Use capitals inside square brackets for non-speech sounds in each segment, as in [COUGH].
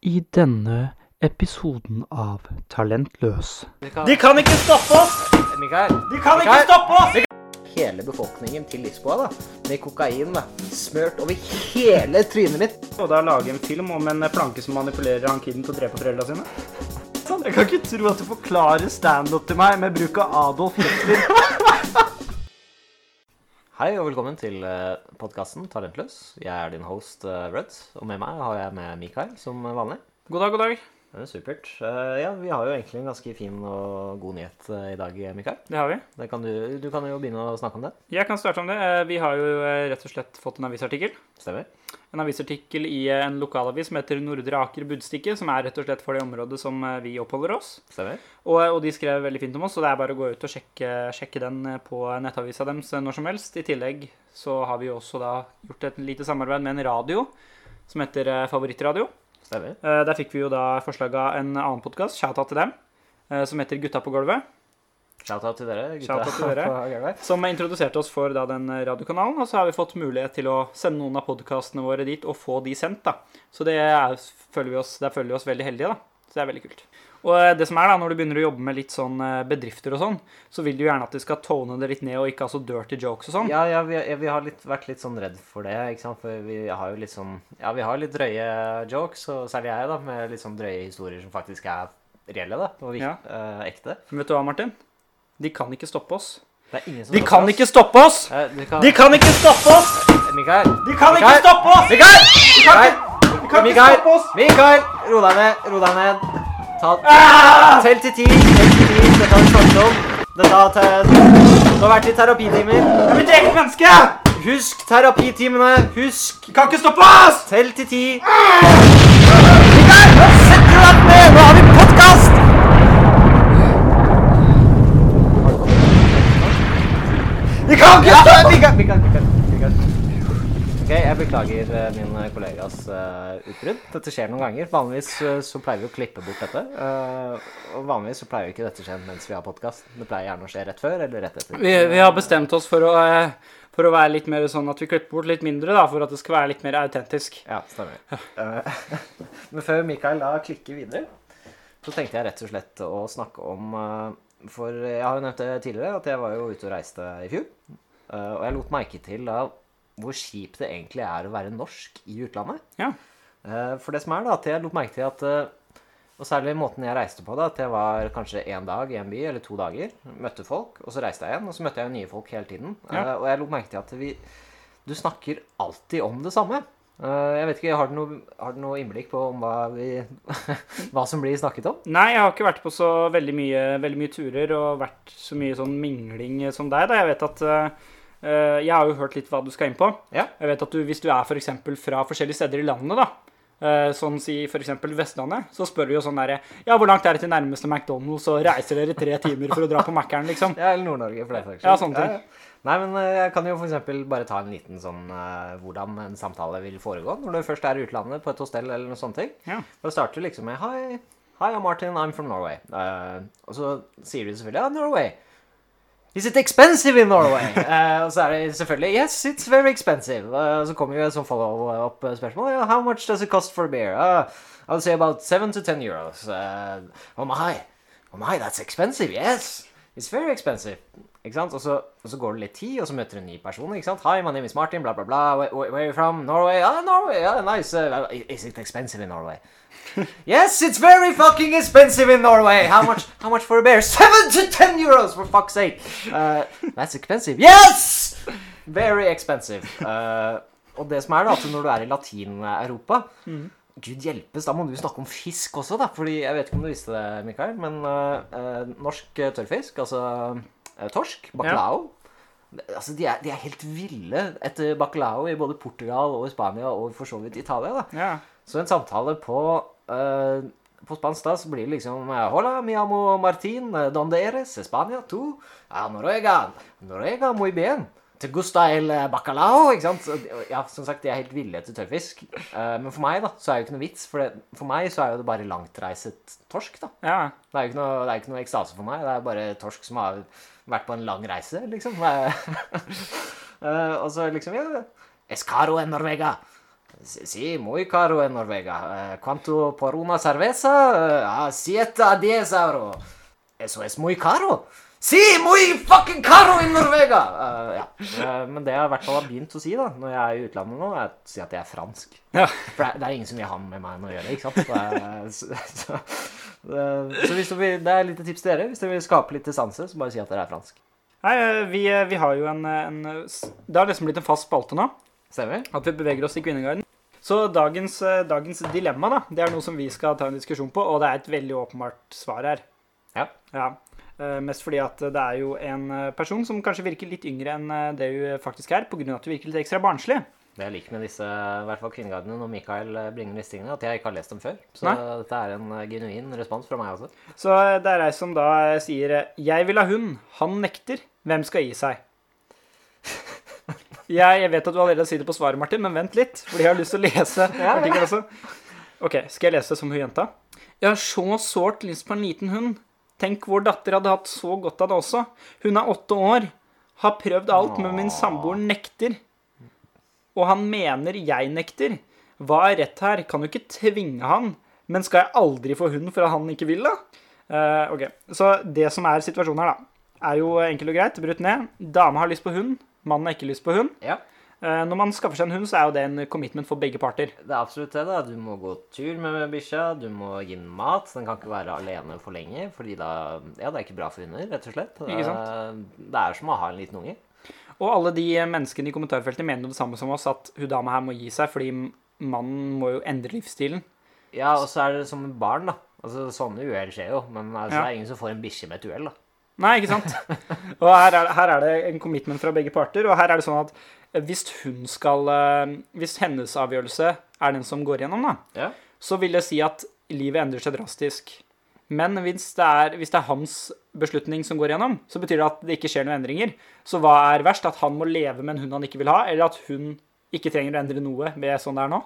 I denne episoden av Talentløs De kan ikke stoppe oss! Mikael, De kan ikke stoppe oss! hele befolkningen til Lisboa da, med kokain da, smørt over hele trynet mitt. Og da lage en film om en planke som manipulerer han kiden til å drepe foreldra sine? Sånn, Jeg kan ikke tro at du forklarer standup til meg med bruk av Adolf Hitler. Hei og velkommen til uh, podkasten Talentløs. Jeg er din host Rudd, Rødt, og med meg har jeg med Mikael som vanlig. God dag, god dag. Det er supert. Eh, ja, vi har jo egentlig en ganske fin og god nyhet eh, i dag, Mikael. Det har vi. Det kan du, du kan jo begynne å snakke om det. Jeg kan starte om det. Eh, Vi har jo rett og slett fått en avisartikkel. Stemmer? En avisartikkel i en lokalavis som heter Nordre Aker Budstikke, som er rett og slett for det området som vi oppholder oss. Stemmer? Og, og de skrev veldig fint om oss, så det er bare å gå ut og sjekke, sjekke den på nettavisa deres når som helst. I tillegg så har vi jo også da gjort et lite samarbeid med en radio som heter Favorittradio. Stemmer. Eh, Der fikk vi jo da forslag av en annen podkast, shout-out til dem, eh, som heter Gutta på gulvet. Shout-out til dere. gutta til dere. [LAUGHS] på gulvet. Som introduserte oss for da den radiokanalen, og så har vi fått mulighet til å sende noen av podkastene våre dit og få de sendt. da. Så det er, føler vi oss, der føler vi oss veldig heldige, da. Så det er veldig kult. Og eh, det som er da, når du begynner å jobbe med litt sånn eh, bedrifter og sånn, så vil du gjerne at de skal tone det litt ned og ikke ha så dirty jokes og sånn. Ja, ja, vi, vi har litt, vært litt sånn redd for det, ikke sant? For vi har jo litt sånn Ja, vi har litt drøye jokes, og særlig jeg, da, med litt sånn drøye historier som faktisk er reelle, da, og Ja. øh, ekte. Men vet du hva, Martin? De kan ikke stoppe oss. Det ingen som De kan ikke stoppe oss! Kan... De kan ikke stoppe oss! Mikael! De kan ikke stoppe oss! Mikael! kan Mikael! Mikael! oss! Mikael! Ro deg ned, ro deg ned. Ta... Ah! Tell til ti. Tell til ti. Dette har vi snakket om. Dette har til... Du har vært i terapitimer. Jeg er mitt eget menneske! Husk terapitimene. Husk Vi kan ikke stoppe oss! Tell til ti. Mikael, nå setter du deg ned! Nå har vi podkast! Vi kan ikke Ja, stoppe Mikael, Mikael, Mikael, Mikael. Ok, Jeg beklager eh, min kollegas uh, utbrudd. Dette skjer noen ganger. Vanligvis uh, så pleier vi å klippe bort dette. Uh, og vanligvis så pleier jo ikke dette skje mens vi har podkast. Det pleier gjerne å skje rett før eller rett etter. Vi, vi har bestemt oss for å, for å være litt mer sånn at vi klipper bort litt mindre, da, for at det skal være litt mer autentisk. Ja, stemmer. [LAUGHS] Men før Mikael da klikker videre, så tenkte jeg rett og slett å snakke om For jeg har jo nevnt det tidligere, at jeg var jo ute og reiste i fjor. Og jeg lot merke til da hvor kjipt det egentlig er å være norsk i utlandet. Ja. Eh, For det som er da, at jeg lot merke til at eh, Og særlig måten jeg reiste på, da, at jeg var kanskje én dag i en by, eller to dager. Møtte folk, og så reiste jeg igjen. Og så møtte jeg nye folk hele tiden. Ja. Eh, Og jeg lot merke til at vi Du snakker alltid om det samme. Jeg vet ikke, Har du noe, har du noe innblikk på om hva, vi, [LAUGHS] hva som blir snakket om? Nei, jeg har ikke vært på så veldig mye, veldig mye turer og vært så mye sånn mingling som deg. da. Jeg vet at Jeg har jo hørt litt hva du skal inn på. Ja. Jeg vet at du, Hvis du er for fra forskjellige steder i landet, da, eh, sånn si f.eks. Vestlandet, så spør vi jo sånn derre Ja, hvor langt er det til nærmeste McDonald's, og reiser dere tre timer for å dra på Mækkern, liksom? Ja, eller Nord-Norge, for den saks skyld. Ja, sånne ting. ja. Nei, men eh, jeg kan jo eksempel bare ta en liten sånn eh, hvordan en samtale vil foregå når du først er i utlandet, på et hostell eller noe ting. Ja. Da starter du liksom med Hi, hi, I'm Martin, I'm from Norway. Uh, og så sier du selvfølgelig Ja, Norway. Is it expensive in Norway? [LAUGHS] Eh, og så er det selvfølgelig Yes, it's very expensive. Eh, og så kommer jo et sånt follow-up-spørsmål. Yeah, how much does it cost for a beer? Uh, I would say about 7 to 10 euros. Oh my, oh my, that's expensive. Yes, it's very expensive. Ikke sant? Og så, og så går det litt tid, og så møter du en ny person. ikke sant? Hi, my name is Martin, bla, bla, bla. Where, where are you from? Norway? Ah, Norway, yeah, nice. Uh, is it expensive in Norway? [LAUGHS] yes, it's very fucking expensive in Norway. How much? How much for a bear? Seven to ten euros, for fuck's sake. Uh, that's expensive. Yes, very expensive. Uh, og det som er da, at når du er i Latin-Europa Gud hjelpes, da må du snakke om fisk også, da. Fordi jeg vet ikke om du visste det, Mikael, men uh, norsk uh, tørrfisk, altså uh, torsk, bacalao Altså, de er, de er helt ville etter bacalao i både Portugal og Spania og for så vidt Italia. da. Ja. Så en samtale på, uh, på spansk da, så blir det liksom eh, Hola, mi amo Martin, eh, donde eres? Spania, tu? Ja, Noruega. Noruega, muy bien. Te gusta el eh, bacalao, ikke sant? Ja, som sagt, de er helt ville etter tørrfisk. Eh, men for meg da, så er det jo ikke noe vits, for, det, for meg så er jo det bare langtreiset torsk da. ja. Det er jo ikke noe, det er ikke noe ekstase for meg, det er bare torsk som har vært på en lang reise, liksom. [LAUGHS] Eh, og så liksom, ja, Escaro en Norvega. Si, muy caro en Norvega. Quanto por una cerveza? Ah, siete a diez euro. Eso es muy caro. Si, muy fucking caro in Norvega! Uh, ja. uh, men det jeg i hvert fall har begynt å si da, når jeg er i utlandet nå, er å si at jeg er fransk. Ja. For det er, det er ingen som vil ha med meg å gjøre, ikke sant? Det er, så, så, det- så hvis du vil, det er et lite tips til dere. Hvis dere vil skape litt distanse, så bare si at dere er fransk. Nei, eh, vi, eh, vi har jo en, eh, en eh, Det har liksom blitt en fast spalte nå. Stemmer? At vi beveger oss i Kvinneguiden. Så dagens, eh, dagens dilemma da, det er noe som vi skal ta en diskusjon på, og det er et veldig åpenbart svar her. Ja. Ja. Eh, Mest fordi at det er jo en eh, person som kanskje virker litt yngre enn eh, det hun faktisk er, pga. at hun virker litt ekstra barnslig. Det jeg liker med disse i hvert fall kvinneguidene når Mikael bringer disse tingene, at jeg ikke har lest dem før. Så Nei. dette er en genuin respons fra meg også. Så det er ei som da sier 'Jeg vil ha hund. Han nekter. Hvem skal gi seg?' [LAUGHS] Jeg, jeg vet at du allerede sitter på svaret, Martin, men vent litt, fordi jeg har lyst til å lese [LAUGHS] artikkelen også. OK, skal jeg lese som hun jenta? Jeg har så sårt lyst på en liten hund. Tenk, vår datter hadde hatt så godt av det også. Hun er åtte år. Har prøvd alt, men min samboer nekter. Og han mener jeg nekter. Hva er rett her? Kan jo ikke tvinge han. Men skal jeg aldri få hund for at han ikke vil, da? Uh, ok, Så det som er situasjonen her, da, er jo enkelt og greit. Brutt ned. Dame har lyst på hund. Mannen har ikke lyst på hund. Ja, når man skaffer seg en hund, så er jo det en commitment for begge parter. det er absolutt det. da. Du må gå tur med bikkja, du må gi den mat. Den kan ikke være alene for lenge, fordi da Ja, det er ikke bra for hunder, rett og slett. Eh, Det er som å ha en liten unge. Og alle de menneskene i kommentarfeltet mener jo det samme som oss, at hun dama her må gi seg, fordi mannen må jo endre livsstilen. Ja, og så er det som med barn, da. Altså, Sånne uhell skjer jo, men altså, Ja. det er ingen som får en bikkje med et uhell, da. Nei, ikke sant? [LAUGHS] Og her er, her er det en commitment fra begge parter, og her er det sånn at hvis hun skal eh, Hvis hennes avgjørelse er den som går gjennom, da, Ja. så vil det si at livet endrer seg drastisk. Men hvis det, er, hvis det er hans beslutning som går gjennom, så betyr det at det ikke skjer noen endringer. Så hva er verst? At han må leve med en hund han ikke vil ha, eller at hun ikke trenger å endre noe med sånn det er nå?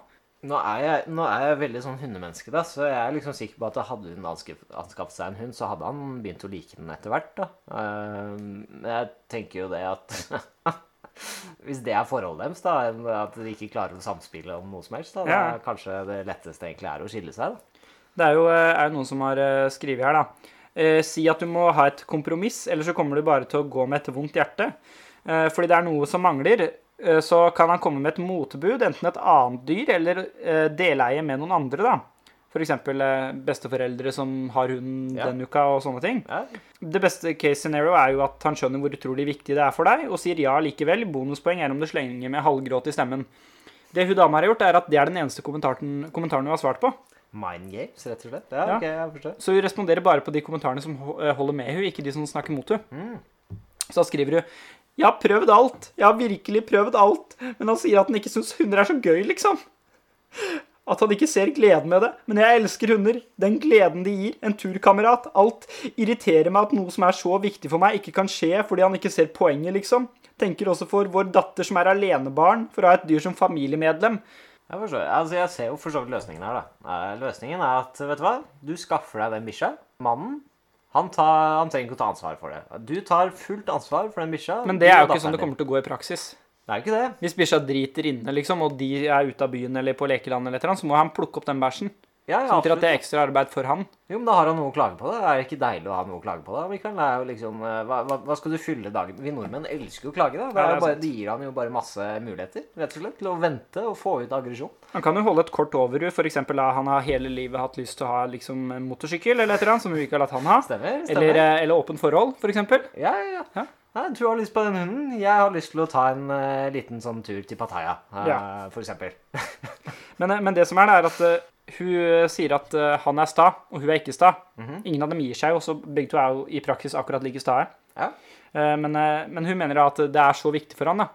Nå er, jeg, nå er jeg veldig sånn hundemenneske, da, så jeg er liksom sikker på at hadde hun anskaff- anskaffet seg en hund, så hadde han begynt å like den etter hvert, da. Eh, jeg tenker jo det at [LAUGHS] Hvis det er forholdet deres, da, at de ikke klarer å samspille om noe som helst, da, Ja. da kanskje det letteste egentlig er å skille seg, da. Det er jo, eh, er jo noen som har eh, skrevet her, da. Eh, si at du må ha et kompromiss, eller så kommer du bare til å gå med et vondt hjerte. Eh, fordi det er noe som mangler. Eh, så kan han komme med et motbud, enten et annet dyr eller eh, deleie med noen andre, da. F.eks. Eh, besteforeldre som har hunden Ja. den uka, og sånne ting. Ja. Det beste case scenario er jo at han skjønner hvor utrolig viktig det er for deg, og sier ja likevel. Bonuspoeng er om du slenger med halvgråt i stemmen. Det hun dama har gjort, er at det er den eneste kommentaren, kommentaren hun har svart på. Mind games, rett og slett. Ja, Ja. ok, jeg forstår. Så hun responderer bare på de kommentarene som eh, holder med hun, ikke de som snakker mot hun. Mm. Så da skriver hun Jeg har prøvd alt. Jeg har virkelig prøvd alt. Men han sier at han ikke syns hunder er så gøy, liksom. At han ikke ser gleden med det. Men jeg elsker hunder. Den gleden de gir. En turkamerat. Alt. Irriterer meg at noe som er så viktig for meg, ikke kan skje fordi han ikke ser poenget, liksom. Tenker også for vår datter som er alenebarn, for å ha et dyr som familiemedlem. Jeg forstår. Altså, jeg ser jo for så vidt løsningen her, da. Eh, Løsningen er at, vet du hva, du skaffer deg den bikkja. Mannen, han, tar, han trenger ikke å ta ansvar for det. Du tar fullt ansvar for den bikkja. Men det er jo ikke sånn det kommer til å gå i praksis. Det er ikke det. Hvis bikkja driter inne, liksom, og de er ute av byen eller på lekeland, eller et eller så må han plukke opp den bæsjen. Ja, ja, Sånn til at det er ekstra arbeid for han. Jo, men da har han noe å klage på. Det er ikke deilig å ha noe å klage på. da, Mikael? Det jo liksom, eh, hva, hva, skal du fylle dagen Vi nordmenn elsker jo å klage. da. Det, Ja, er det bare, det gir han jo bare masse muligheter rett og slett, til å vente og få ut aggresjon. Han kan jo holde et kort over henne. F.eks. han har hele livet hatt lyst til å ha liksom, en motorsykkel eller et eller annet, som vi ikke har latt han ha. Stemmer? stemmer. Eller, eh, eller åpent forhold, f.eks. Ja, ja, ja. Nei, du har lyst på den hunden. Jeg har lyst til å ta en uh, liten sånn tur til Pattaya, uh, Ja. eksempel. [LAUGHS] Men, men det som er, det er at eh, hun sier at eh, han er sta, og hun er ikke sta. Mhm. Ingen av dem gir seg, og så begge to er jo i praksis akkurat like stae. Ja. Eh, Men, eh, men hun mener at det er så viktig for han, da.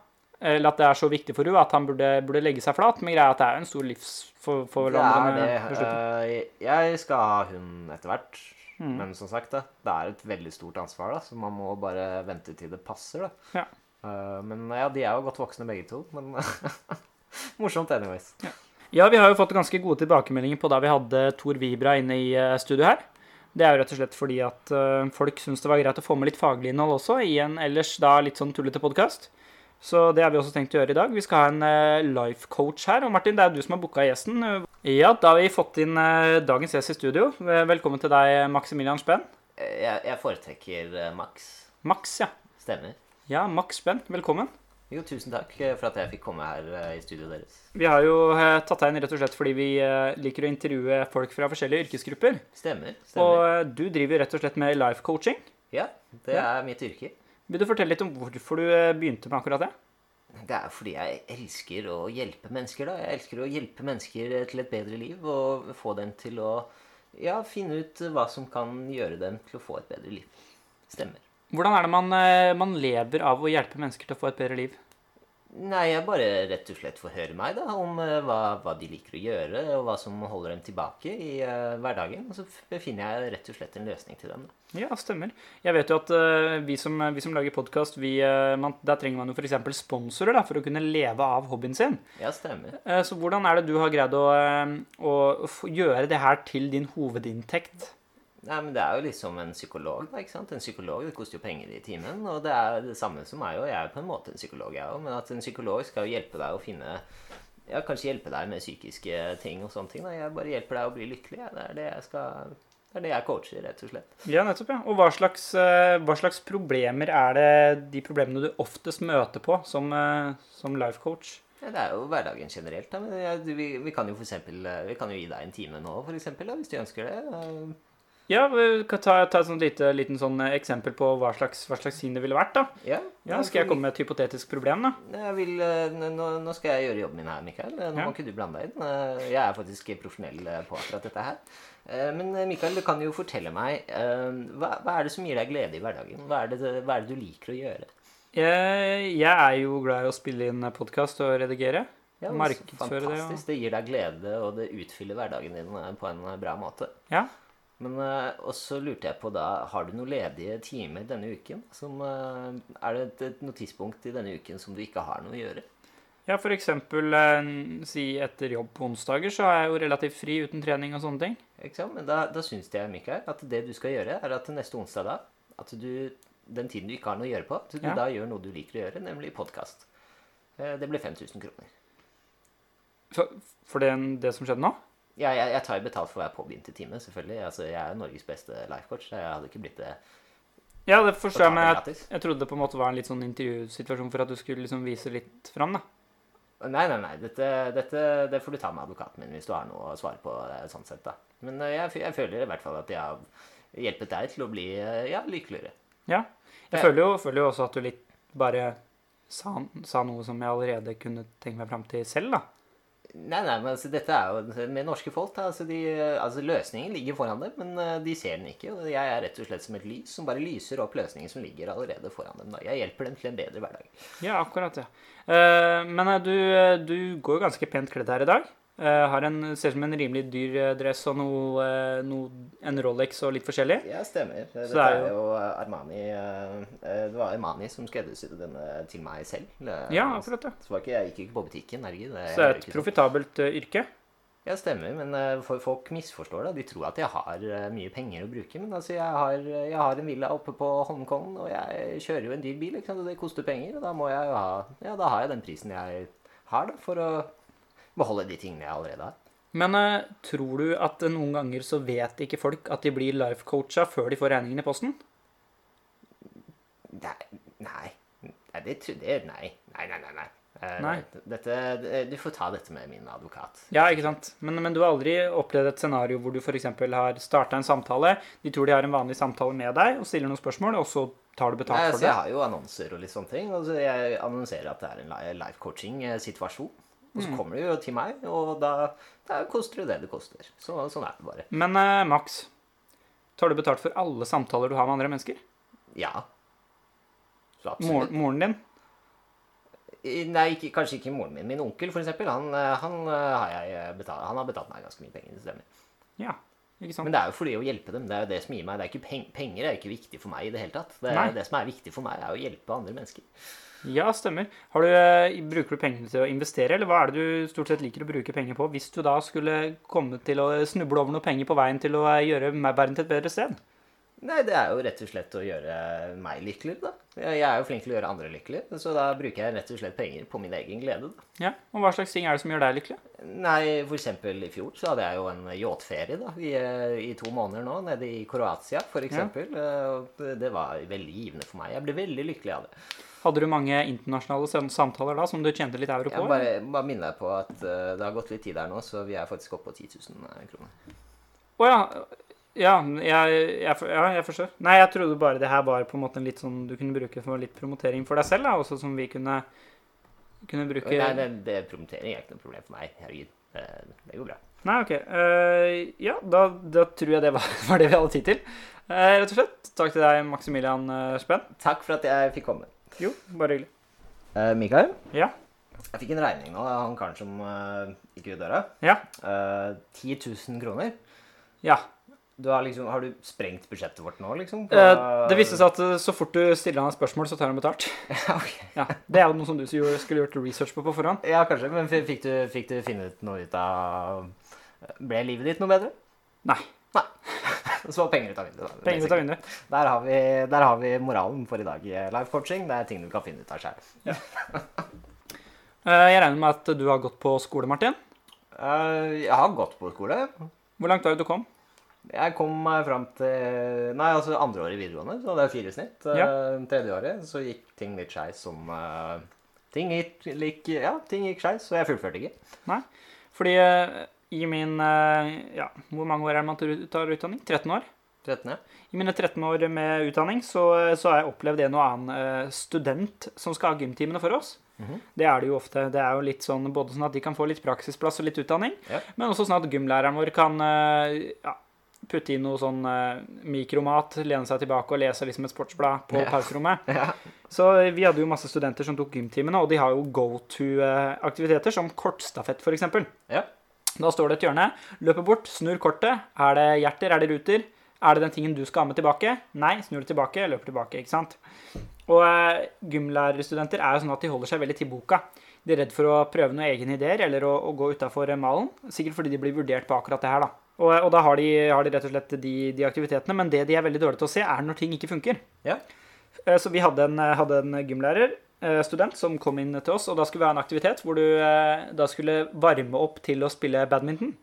Eller at det er så viktig for henne at han burde, burde legge seg flat. Men greia er at det er en stor livsforandrende eh, jeg skal ha hun etter hvert. Mm. Men som sagt, det, det er et veldig stort ansvar, da, så man må bare vente til det passer. da. Ja. Eh, men ja, de er jo godt voksne begge to. Men [LAUGHS] morsomt anyways. Ja, vi har jo fått ganske gode tilbakemeldinger på da vi hadde Tor Vibra inne i eh, studio her. Det er jo rett og slett fordi at eh, folk syns det var greit å få med litt faglig innhold også i en ellers da litt sånn tullete podkast. Så det har vi også tenkt å gjøre i dag. Vi skal ha en eh, life coach her. Og Martin, det er du som har booka gjesten. Ja, da har vi fått inn dagens gjest i studio. Velkommen til deg, Maximilian Spenn. Jeg, jeg foretrekker Max. Max, ja. Stemmer. Ja, Max Spenn. Velkommen. Jo, tusen takk for at jeg fikk komme her eh, i studioet deres. Vi har jo eh, tatt deg inn rett og slett fordi vi eh, liker å intervjue folk fra forskjellige yrkesgrupper. Stemmer. Stemmer. Og du driver rett og slett med life coaching. Ja, det er mitt yrke. Vil du fortelle litt om hvorfor du begynte med akkurat det? Det er fordi jeg elsker å hjelpe mennesker. da. Jeg elsker å hjelpe mennesker til et bedre liv og få dem til å ja, finne ut hva som kan gjøre dem til å få et bedre liv. Stemmer. Hvordan er det man, eh, man lever av å hjelpe mennesker til å få et bedre liv? Nei, jeg bare rett og slett får høre meg da, om eh, hva, hva de liker å gjøre, og hva som holder dem tilbake i uh, hverdagen. Og så befinner finner jeg rett og slett en løsning til dem. da. Ja, stemmer. Jeg vet jo at uh, vi, som, vi som lager podkast, der trenger man jo f.eks. sponsorer da, for å kunne leve av hobbyen sin. Ja, stemmer. Så hvordan er det du har greid å, eh, å gjøre det her til din hovedinntekt? Nei, men Det er jo liksom en psykolog. da, ikke sant? En psykolog det koster jo penger i timen. Og det er det samme som meg og Jeg er på en måte en psykolog, jeg òg. Men at en psykolog skal jo hjelpe deg å finne Ja, kanskje hjelpe deg med psykiske ting og sånne ting. da. Jeg bare hjelper deg å bli lykkelig. Ja. Det er det jeg skal det er det jeg coacher, rett og slett. Ja, nettopp. ja. Og hva slags, eh, hva slags problemer er det de problemene du oftest møter på som, eh, som life coach? Ja, det er jo hverdagen generelt. da. Vi, vi kan jo for eksempel, eh, vi kan jo gi deg en time nå, for eksempel, da, hvis du ønsker det. Ja, vi kan ta, ta et sånt lite liten sånn eh, eksempel på hva slags, hva slags ting det ville vært. da. Ja, Ja, Skal jeg komme med et hypotetisk problem, da? Jeg vil, eh, nå, nå skal jeg gjøre jobben min her, Mikael. Eh, Nå Ja. må ikke du blande deg inn. Jeg er faktisk profesjonell på akkurat dette her. Men Mikael, du kan jo fortelle meg hva, hva er det som gir deg glede i hverdagen? Hva er det, hva er det du liker å gjøre? Jeg, jeg er jo glad i å spille inn podkast og redigere. Ja, men så Fantastisk. det, ja. Det gir deg glede, og det utfyller hverdagen din på en bra måte. Ja. Men eh, også lurte jeg på da, har du noen ledige timer denne uken? Som, eh, er det et, noe tidspunkt i denne uken som du ikke har noe å gjøre? Ja, eksempel eh, si etter jobb på onsdager, så er jeg jo relativt fri uten trening og sånne ting. Ikke sant? Men da, da syns jeg, Mikael, at det du skal gjøre, er at neste onsdag da, at du, den tiden du ikke har noe å gjøre på, at du Ja. da gjør noe du liker å gjøre, nemlig podkast. Det blir 5000 kroner. For, for det, det som skjedde nå? Ja, jeg, jeg tar jo betalt for hver påbegynte time, selvfølgelig. Altså, jeg er jo Norges beste lifecoach, så jeg hadde ikke blitt det Ja, det forstår jeg, men jeg, jeg trodde det på en måte var en litt sånn intervjusituasjon for at du skulle liksom vise litt fram, da. Nei, nei, nei. Dette, dette det får du ta med advokaten min hvis du har noe å svare på. eh, sånn sett da. Men eh, jeg, jeg føler i hvert fall at jeg har hjulpet deg til å bli eh, ja, lykkeligere. Ja. Jeg føler jo, føler jo også at du litt bare sa, sa noe som jeg allerede kunne tenke meg fram til selv, da. Nei, nei, men altså, dette er jo med norske folk. Da, altså, de, altså, løsningen ligger foran dem, men eh, de ser den ikke. Og jeg er rett og slett som et lys som bare lyser opp løsningen som ligger allerede foran dem. Da. Jeg hjelper dem til en bedre hverdag. Ja, akkurat, ja. Eh, men eh, du, du går ganske pent kledd her i dag. Eh, har en, ser ut som en rimelig dyr eh, dress og noe, eh, noe, en Rolex og litt forskjellig. Ja, stemmer. Dette det er jo Armani Det var Armani som skreddersydde denne til meg selv. Det- Ja, akkurat, det. Så var ikke, jeg gikk ikke på butikken, herregud. det- Så det er et profitabelt yrke. Ja, stemmer, men folk misforstår det. De tror at jeg har mye penger å bruke. Men altså, jeg har, jeg har en villa oppe på Holmenkollen, og jeg kjører jo en dyr bil, ikke sant? og det koster penger. Og da må jeg jo ha Ja, da har jeg den prisen jeg har, da, for å beholde de tingene jeg allerede har. Men uh, tror du at eh, noen ganger så vet ikke folk at de blir life-coacha før de får regningen i posten? Nei, nei, nei det trodde jeg nei. Nei, nei, nei. nei. Eh, Nei. Dette, du får ta dette med min advokat. Ja, ikke sant? Men, men du har aldri opplevd et scenario hvor du f.eks. har starta en samtale, de tror de har en vanlig samtale med deg og stiller noen spørsmål, og så tar du Nei, betalt altså, for jeg har jo annonser og litt sånne ting. Og jeg annonserer at det er en li- life coaching-situasjon. Og Mm. så kommer du jo til meg, og da, da koster det det det koster. Så, sånn er det bare. Men eh, Max, tar du betalt for alle samtaler du har med andre mennesker? Ja. Så absolutt. moren din? Nei, ikke, kanskje ikke moren min. Min onkel, for eksempel, han, eh, han, eh, har jeg betalt, han har betalt meg ganske mye penger. Det stemmer. Ja, ikke sant? Men det er jo fordi å hjelpe dem. Det er jo det som gir meg det er ikke peng, Penger er ikke viktig for meg i det hele tatt. Det, Nei. er, det som er viktig for meg, er å hjelpe andre mennesker. Ja, stemmer. Har du, eh, bruker du pengene til å investere, eller hva er det du stort sett liker å bruke penger på hvis du da skulle komme til å snuble over noe penger på veien til å eh, gjøre verden til et bedre sted? Nei, det er jo rett og slett å gjøre meg lykkelig, da. Jeg jeg er jo flink til å gjøre andre lykkelige, så da bruker jeg rett og slett penger på min egen glede, da. Ja, Og hva slags ting er det som gjør deg lykkelig? Nei, for eksempel i fjor så hadde jeg jo en yachtferie, da, i, eh, i to måneder nå, nede i Kroatia, for eksempel. Ja. Det var veldig givende for meg. Jeg ble veldig lykkelig av det. Hadde du mange internasjonale samtaler da som du tjente litt euro på? Jeg bare, bare minner deg på at uh, det har gått litt tid her nå, så vi er faktisk oppe på 10 000 kroner. Å ja. Ja jeg, jeg, ja, jeg forstår. Nei, jeg trodde bare det her var på en måte en litt sånn du kunne bruke for litt promotering for deg selv, da, også som vi kunne, kunne bruke Nei, det, det promotering er ikke noe problem for meg. Herregud. Det, det går bra. Nei, ok. Uh, ja, da, da tror jeg det var, [LAUGHS] var det vi hadde tid til. Uh, rett og slett. Takk til deg, Maximilian Spenn. Takk for at jeg fikk komme. Jo, bare hyggelig. Eh, Mikael, Ja. jeg fikk en regning nå av han karen som eh, gikk ut døra. Ja. Uh, 10 000 kroner. ja. Du har, liksom, har du sprengt budsjettet vårt nå, liksom? på- Eh, det viste seg at eh, så fort du stiller han et spørsmål, så tar han betalt. [LAUGHS] Ja, ok. Ja, Det er jo noe som du skulle skulle gjort research på på forhånd. Ja, kanskje. Men f- fikk du, fikk du finne ut noe ut av Ble livet ditt noe bedre? Nei. Nei. [LAUGHS] Så var penger ut av vinduet. da. Penger ut av vinduet. Der har, vi, der har vi moralen for i dag. i Life coaching, det er ting du kan finne ut av sjøl. [LAUGHS] Eh, jeg regner med at du har gått på skole, Martin. jeg har gått på skole. Hvor langt var det du kom? Jeg kom meg fram til Nei, altså andre året i videregående, så hadde jeg fire i snitt. Ja. Eh, Tredje året så gikk ting litt skeis som uh, Ting gikk, like, ja, ting gikk skeis, så jeg fullførte ikke. Fordi eh, i min eh, Ja, hvor mange år er det man tar- utdanning? 13 år? 13, ja. I mine 13 år med utdanning så, så har jeg opplevd en og annen eh, student som skal ha gymtimene for oss. Mhm. Det er det jo ofte. Det er jo litt sånn både sånn at de kan få litt praksisplass og litt utdanning, Ja. men også sånn at gymlæreren vår kan eh, ja, putte inn noe sånn eh, mikromat, lene seg tilbake og lese liksom et sportsblad på Ja. pauserommet. [LAUGHS] ja. Så eh, vi hadde jo masse studenter som tok gymtimene, og de har jo go to-aktiviteter som kortstafett, f.eks. Ja. Da står det et hjørne, løper bort, snur kortet. Er det hjerter, er det ruter? Er det den tingen du skal ha med tilbake? Nei, snur det tilbake, løper tilbake, ikke sant? Og eh, gymlærerstudenter er jo sånn at de holder seg veldig til boka. De er redd for å prøve noen egne ideer eller å, å gå utafor malen. Sikkert fordi de blir vurdert på akkurat det her, da. Og, og da har de, har de rett og slett de, de aktivitetene, men det de er veldig dårlige til å se, er når ting ikke funker. Ja. Eh, Så vi hadde en, hadde en gymlærer, eh, student, som kom inn til oss, og da skulle vi ha en aktivitet hvor du eh, da skulle varme opp til å spille badminton.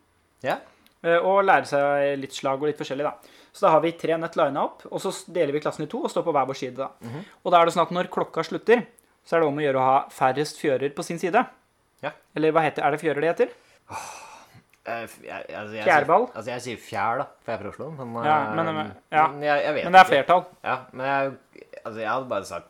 Ja. Eh, Og lære seg litt slag og litt forskjellig, da. Så da har vi tre nett lina opp, og så deler vi klassen i to og står på hver vår side, da. Mhm. Og da er det sånn at når klokka slutter, så er det om å gjøre å ha færrest fjører på sin side. Ja. Eller hva heter Er det fjører det heter? Eh, jeg, altså, jeg, Fjærball? sier- Altså, jeg sier fjær, da, for jeg er fra Oslo. Men, Ja, eh, men- ja. men jeg, jeg vet Men det er flertall. Ja, men jeg, altså, jeg hadde bare sagt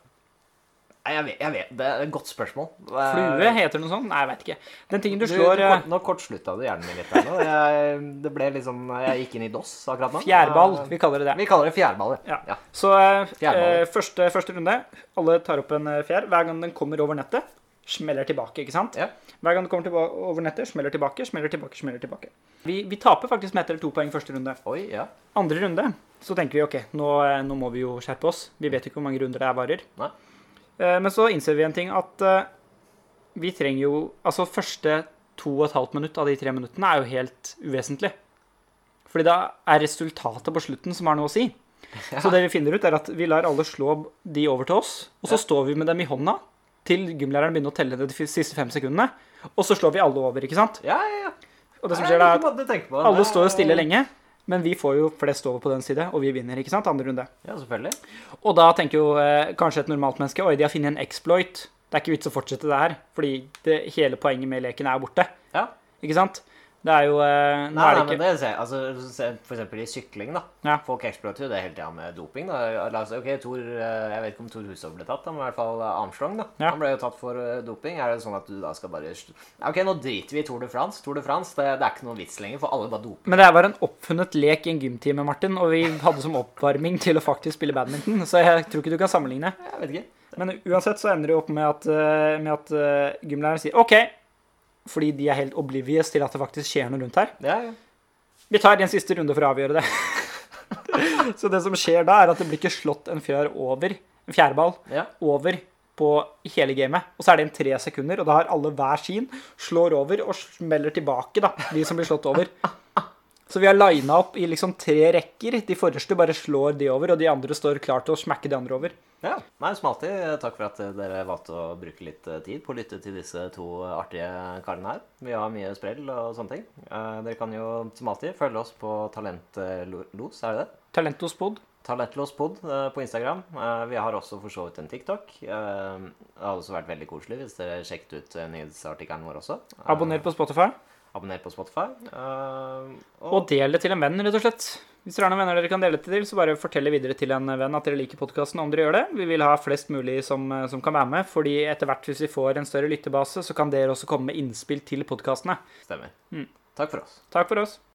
Nei, jeg vet, jeg vet. Det er et godt spørsmål. Eh, Flue heter noe sånt? Nei, jeg vet ikke. Den tingen du Du, slår du, eh, kort- nå kortslutta du hjernen min litt her nå. Jeg, det ble liksom Jeg gikk inn i DOS akkurat nå. Fjærball, Eh, vi kaller det det. Vi kaller det fjærball, Ja. ja. Så eh, eh, første, første runde, alle tar opp en eh, fjær. Hver gang den kommer over nettet, smeller tilbake, ikke sant? Ja. Hver gang den kommer over nettet, smeller tilbake, smeller tilbake, smeller tilbake. Vi, vi taper faktisk med ett eller to poeng første runde. Oi, ja. Andre runde så tenker vi ok, nå, eh, nå må vi jo skjerpe oss. Vi vet ikke hvor mange runder det er varer. Nei. Eh, Men så innser vi en ting at eh, vi trenger jo Altså første to og et halvt minutt av de tre minuttene er jo helt uvesentlig. Fordi da er resultatet på slutten som har noe å si. [LAUGHS] Så det vi finner ut, er at vi lar alle slå de over til oss, og så Ja. står vi med dem i hånda til gymlæreren begynner å telle ned de siste fem sekundene. Og så slår vi alle over, ikke sant? Ja, ja, ja. Og det som skjer er at alle står jo stille lenge, men vi får jo flest over på den side, og vi vinner, ikke sant? Andre runde. Ja, selvfølgelig. Og da tenker jo eh, kanskje et normalt menneske Oi, de har funnet en exploit. Det er ikke vits å fortsette det her, fordi det, hele poenget med leken er borte. Ja. Ikke sant? Det er jo eh, Nei, er nei, ikke... men det ser. Altså, for eksempel i sykling, da. Ja. Folk eksploaterer jo det hele tida med doping. da. Altså, ok, Tor, eh, Jeg vet ikke om Tor Hushovd ble tatt, men i hvert fall eh, Armstrong. da. Ja. Han ble jo tatt for eh, doping. Er det sånn at du da skal bare Ok, nå driter vi i Tour de France. Tour de France, det, det er ikke noen vits lenger, for alle bare doper. Men det var en oppfunnet lek i en gymtime, Martin, og vi hadde som oppvarming til å faktisk spille badminton, så jeg tror ikke du kan sammenligne. Jeg vet ikke. Men uansett så ender det jo opp med at, med at gymlæreren sier OK, fordi de er helt oblivious til at det faktisk skjer noe rundt her. Ja, ja. Vi tar en siste runde for å avgjøre det. [LAUGHS] så det som skjer da, er at det blir ikke slått en fjær over, en fjærball, ja. over på hele gamet. Og så er det en tre sekunder, og da har alle hver sin, slår over og smeller tilbake, da, de som blir slått over. [LAUGHS] Så vi har lina opp i liksom tre rekker. De forreste bare slår de over, og de andre står klar til å smekke de andre over. Ja, nei, Som alltid, takk for at dere valgte å bruke litt eh, tid på å lytte til disse to artige karene her. Vi har mye sprell og sånne ting. Eh, dere kan jo som alltid følge oss på Talentlos, er det det? Talentospod. Talentlåspod eh, på Instagram. Vi har også for så vidt en TikTok. Det hadde også vært veldig koselig hvis dere sjekket ut nyhetsartikkelen vår også. Abonner på Spotify. Abonner på Spotify. Uh, Og del det til en venn, rett og slett. Hvis dere har noen venner dere kan dele det til, så bare fortell videre til en venn at dere liker podkasten om dere gjør det. Vi vil ha flest mulig som, eh, som kan være med, fordi etter hvert hvis vi får en større lyttebase, så kan dere også komme med innspill til podkastene. Stemmer. Mm. Takk for oss. Takk for oss.